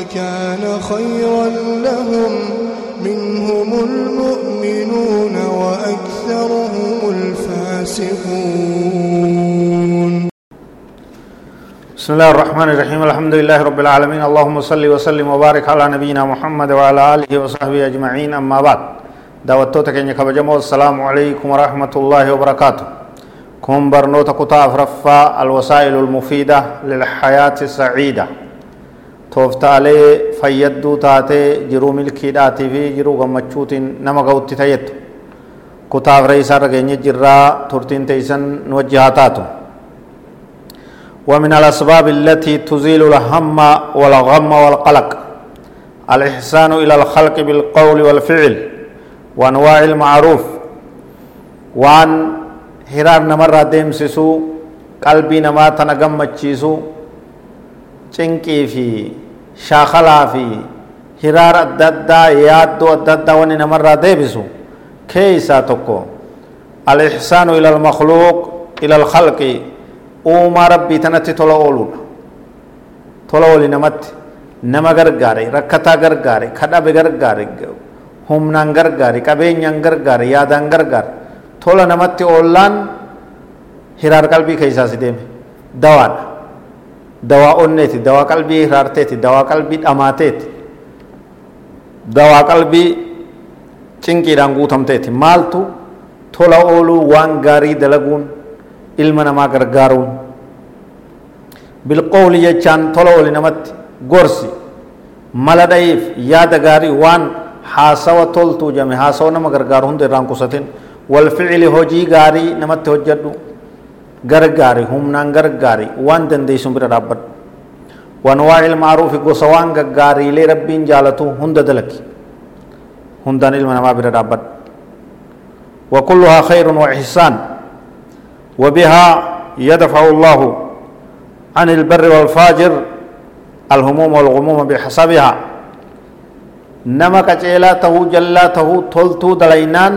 لكان خيرا لهم منهم المؤمنون وأكثرهم الفاسقون. بسم الله الرحمن الرحيم. الحمد لله رب العالمين. اللهم صل وسلم وبارك على نبينا محمد وعلى آله وصحبه أجمعين. أما بعد دعوتك إنك بجمع السلام عليكم ورحمة الله وبركاته. كن برنوت كتاف رفا الوسائل المفيدة للحياة السعيدة. Tooftaalee fayyadduu taatee jiruu milkiidhaatii fi jiruu gammachuutiin nama ga'utti tayyattu kutaaf reeysaarra geenye jirraa turtiin teeysan nu wajji haa taatu ومن الأسباب التي تزيل الهم والغم والقلق الإحسان إلى الخلق بالقول والفعل وأنواع المعروف وأن هرار نمر ديمسسو قلبي نما تنقم تشيسو cinqii fi shaakalaa fi hiraar adda addaa yaaddoo adda addaa wanni namarraa deebisu keeysaa tokko alixsaanu ila almakluuq ila alkhalqi uumaa rabbii tanatti tola ooluudha tola ooli namatti nama gargaare rakkataa gargaare kadhabe gargaare humnaan gargaare qabeenyaan gargaare yaadaan gargaare tola namatti oollaan hiraar qalbii keeysaa si deeme dawaadha dawaa onneeti dawaa qalbii hiraarteeti dawaa qalbii dhamaateeti dawaa qalbii cinqiidhaan guutamteeti maaltu tola ooluu waan gaarii dalaguun ilma namaa gargaaruun bilqowli jechaan tola ooli namatti gorsi mala dha'iif yaada gaarii waan haasawa toltuu jame haasawa nama gargaaru hunda irraan qusatin walficili hojii gaarii namatti hojjedhu gargaari humnaan gargaari waan dandeeysun bira dhaabbadhu wanwaaci ilmaaruufi gosa waan gaggaariilee rabbiin jaalatu hunda dalaki hundaan ilma namaa bira dhaabbadhu وكلها خير وإحسان وبها يدفع الله عن البر والفاجر الهموم والغموم بحسبها نما كجيلا تهو جلا تهو تلتو دلينان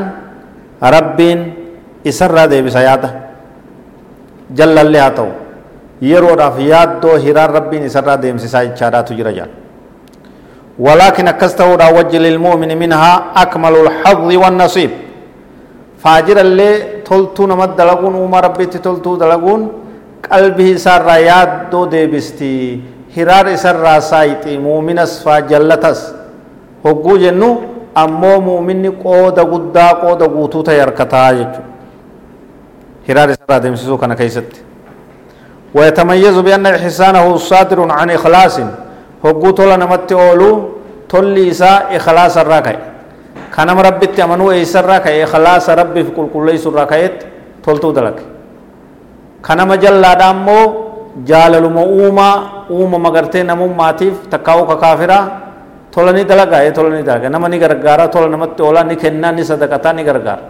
ربين إسر دي بسياده jallallee haa ta'u yeroodhaaf yaaddoo hiraan rabbiin isarraa deemsisaa jechaadhaatu jira jaan ولكن أكسته وجه للمؤمن منها أكمل الحظ والنصيب. فاجر اللي تلتو نمت دلقون وما ربي تلتو دلقون قلبه سر يادو ديبستي هرار سر سايتي مؤمن اسفا جلتس. هقو جنو أمو مؤمن قود قدا قود قوتو تيركتا يجو هرار سرا دمسسو كان كيست. ويتميز بأن إحسانه صادر عن إخلاص. هقو تولا نمت أولو تولي إساء إخلاص الراكي. كان مربت أمنو إيسا الراكي إخلاص ربي في كل كل إيسا الراكيت تولتو دلك. كان مجل لا دامو جالل مؤوما uuma magartee namummaatiif takkaa'u kakaafira tola ni dalagaa tola ni dalaga nama ni gargaara tola namatti oolaa ni kennaa ni sadaqataa ni gargaara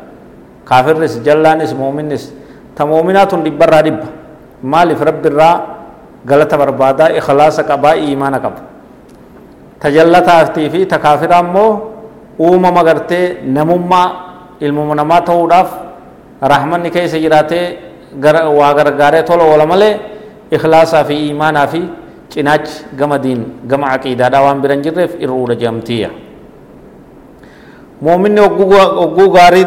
kaafirris jallaanis muuminnis dhibbarraa dhibba maaliif rabbirraa galata barbaadaa ikhlaasa qabaa iimaana qaba ta jallataatii fi ta kaafiraa immoo uumama gartee namummaa ilmuma namaa ta'uudhaaf rahmanni keessa jiraatee waa gargaaree tola oola malee ikhlaasaa fi iimaanaa fi cinaachi gama diin gama aqiidaadhaa waan biran jirreef irruudha jedhamtiya muuminni ogguu gaarii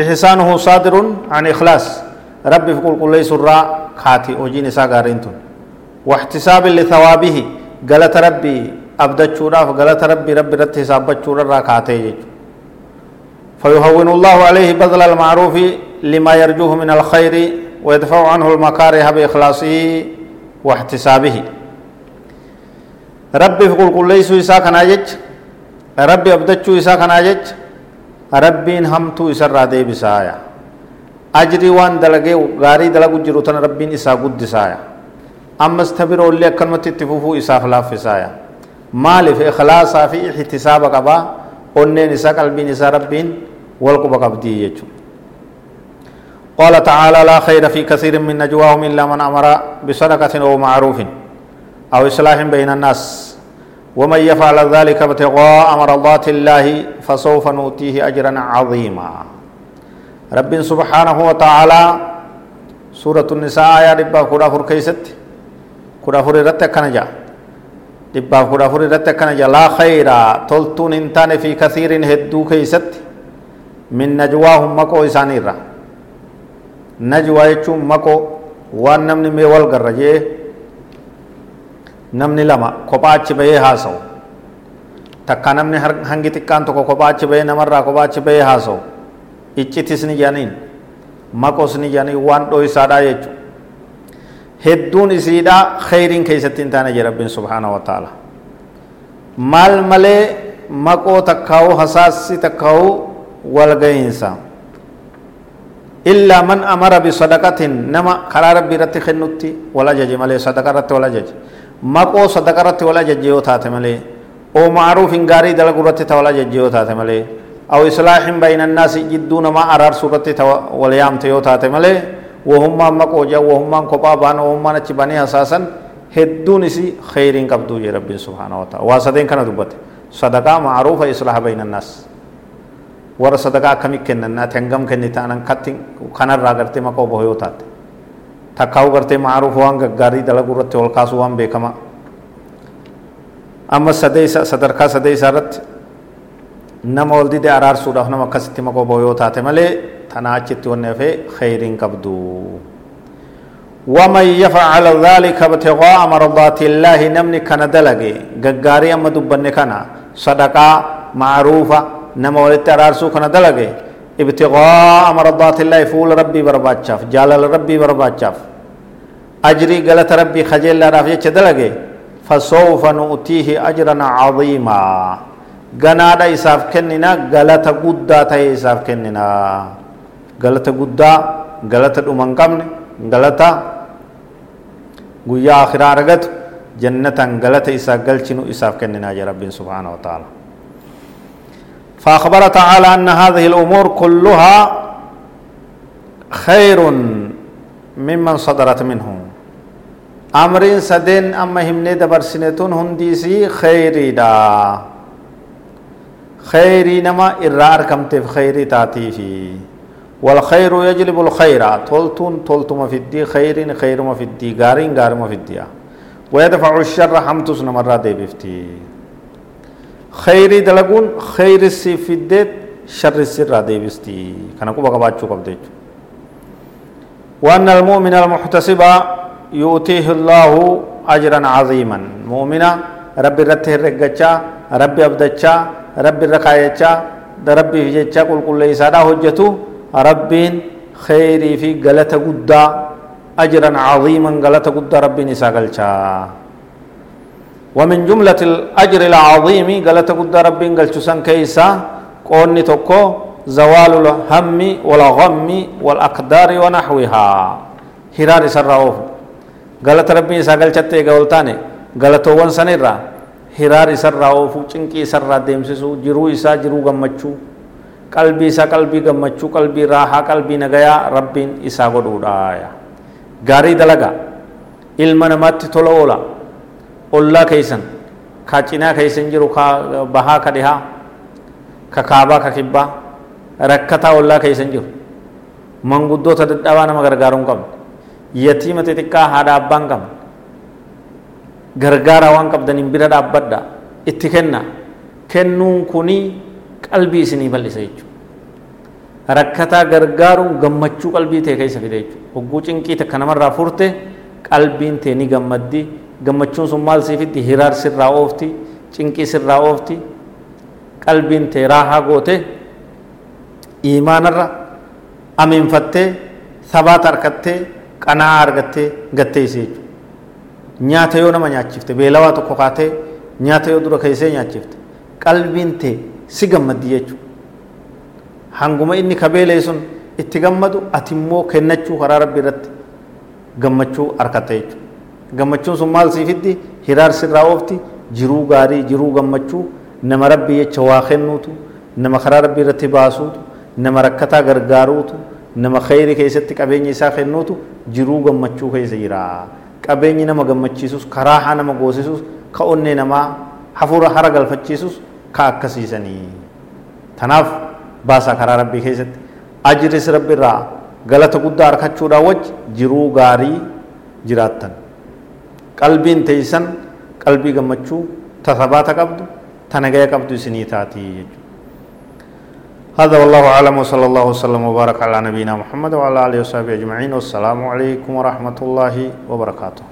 إحسانه صادر عن إخلاص. ربي في كل ليس الراء خاتي وجين ساقارينتون واحتساب لثوابه قالت ربي أبدت شورا فقالت ربي ربي رت حسابت شورا را خاتي فيهون الله عليه بذل المعروف لما يرجوه من الخير ويدفع عنه المكاره بإخلاصه واحتسابه. ربي في كل ليس إساء كناجج. ربي أبدت إساء كناجج. Rabbiin hamtuu isarraa deebisaaya ajrii waan dalagee gaarii dalagu jiru tana rabbiin isaa guddisaaya ammas ta biroollee akkanumatti itti fufuu isaaf laaffisaaya maaliif ikhlaasaa fi ihtisaaba qabaa onneen isaa qalbiin isaa rabbiin wal quba qabdii jechuudha قال تعالى لا خير في كثير من نجواهم إلا من أمر بصدقة أو معروف أو إصلاح بين الناس ومن يفعل ذلك ابتغاء مرضات الله فسوف نؤتيه أجرا عظيما. رب سبحانه وتعالى سورة النساء آية ربا كورا فور كيست كورا فور رتك كنجا. ربا كورا فور رتك كنجا. لا خير تلتون انتان في كثير هدو كيست. من نجواهم مكو إسانيرا. نجوا يچون مكو وان نمني ميوال قرجي نمني لما كوباچ بيه هاسو takka namni hangi xiqqaan tokko kophaa achi bahee namarraa kophaa achi bahee haasawu iccitis ni jedhaniin maqos ni jedhanii waan dho'isaadhaa jechuudha hedduun isiidhaa kheyriin keessatti hin taane jedha subhaanahu wa ta'ala maal malee maqoo takkaa'u hasaassi takkaa'u walga'iinsa illaa man amara bisadaqatin nama karaa rabbii irratti kennutti wal ajaje malee sadaqa irratti wal ajaje maqoo sadaqa irratti wal ajaje yoo taate malee oo macruufin gaarii dalagu irratti ta wal ajaje yoo taate malee aw islaahin bayna annaasi jidduu namaa araarsu irratti ta wal yaamte yoo taate malee wahummaan maqoo jaa wahummaan kophaa baan wahummaan achi banii hasaasan hedduun isi kheyriin qabduu jee rabbiin subhaanahu wa ta'ala waa sadeen kana dubbate sadaqaa macruufa islaaha bayna annaas warra sadaqaa akkamii kennannaa hangam kenni ta'anan katti kanarraa gartee maqoo boho yoo taate takkaa'u gartee macruufa waan gaggaarii dalagu irratti ol kaasuu waan beekamaa amma sadarkaa sadeeysaa irratti nama ol dide araarsuudhaaf nama akkasitti maqoo boho yoo taate malee tanaa achitti wanni hafee kheyriin qabdu ومن يفعل ذلك ابتغاء مرضات الله نمني كان دلقي غغاري اما دبن كان صدقه معروفه نما ولت كان دلقي إبتغاء مرضات الله فول ربي برباچاف جلال ربي برباچاف أجري غلط ربي خجل رافية دلقي فسوف نؤتيه اجرا عظيما. غنادا إساف كننا غلط قدا تاي إساف كننا. غلط قدا غلط دومن قمن غلط akhiraa argatu jannatan galata isaa galchinu isaaf kenninaa jee rabbiin subhaanahu wa ta'ala فأخبر تعالى أن هذه الأمور كلها خير ممن صدرت منه. أمرين سدين أما همني دبر سنتون هنديسي خيري دا خيري نما إرار كم تف خيري تاتي في والخير يجلب الخير. تولتون تولتم في الدي خير خير ما في الدي غارين غار ما في الدي ويدفع الشر حمتس نمرة دي بفتي دلقون خير السي في الديت شر السر دي بستي كان كوبا كباتشو كبديت وأن المؤمن المحتسب يؤتيه الله أجرا عظيما. مؤمنا ربي رته الرقچا ربي أبدچا ربي رقايچا ربي جچا كل كل إسادا هجتو ربين خيري في غلطة قدا أجرا عظيما غلطة قدا ربي نساقلشا ومن جملة الأجر العظيم غلطة قدا ربي نقلشسان كيسا قوني توكو زوال الهم والغم والأقدار ونحوها. هرار سراوف غلط ربي نساقلشت قولتاني غلطوان سنرا هرار سراوف چنكي سرا ديمسسو. جرو إسا جرو غمچو isaa qalbii gammachuu qalbii raahaa qalbii nagayaa rabbiin isaa godhuudha gaarii dalagaa ilma namaatti tola oola ollaa keeysan ka cinaa keeysan jiru ka bahaa ka dhihaa ka kaabaa ka kibbaa rakkataa ollaa keeysan jiru manguddoota dadhabaa nama gargaaruu hin qabne yatiima xixiqqaa haadha abbaa hin qabne gargaaraa waan qabdaniin bira dhaabbadha itti kenna kennuun kunii qalbii isinii bal'isa jechuudha rakkataa gargaaruun gammachuu qalbii ta'e keessa fide jechuudha hogguu cinqii takka namarraa furte qalbiin ta'e ni gammaddi gammachuun sun maal siifitti hiraar sirraa oofti cinqii sirraa oofti qalbiin ta'e raahaa goote imaanarra amiinfattee sabaata harkattee qanaa argattee gattee isii jechuudha nyaata yoo nama nyaachifte beelawaa tokko kaatee nyaata yoo dura keessee nyaachifte qalbiin ta'e si gammaddi jechuudha hanguma inni kabeelee sun itti gammadu ati immoo kennachuu karaa rabbi irratti gammachuu harkatta jechuudha gammachuun sun maal siifiddi? Hiraar sirraa oofti jiruu gaarii jiruu gammachuu. Nama rabbii jecha waa kennuutu. Nama karaa rabbii irratti baasuutu. Nama rakkataa gargaaruutu. Nama khayri keessatti qabeenya isaa kennuutu. Jiruu gammachuu keessa jira. Qabeenyi nama gammachiisus karaa haa nama goosisus ka onnee namaa hafuura hara galfachiisus ka akkasiisanii. Tanaaf baasaa karaa rabbii keessatti. Ajiris rabbi irraa galata guddaa harkachuudhaa wajji jiruu gaarii jiraattan qalbiin teeysan qalbii gammachuu tasabaata qabdu tanagaya qabdu isinii taatii jechuudha. هذا والله أعلم وصلى الله وسلم وبارك على نبينا محمد وعلى آله وصحبه أجمعين والسلام عليكم ورحمة الله وبركاته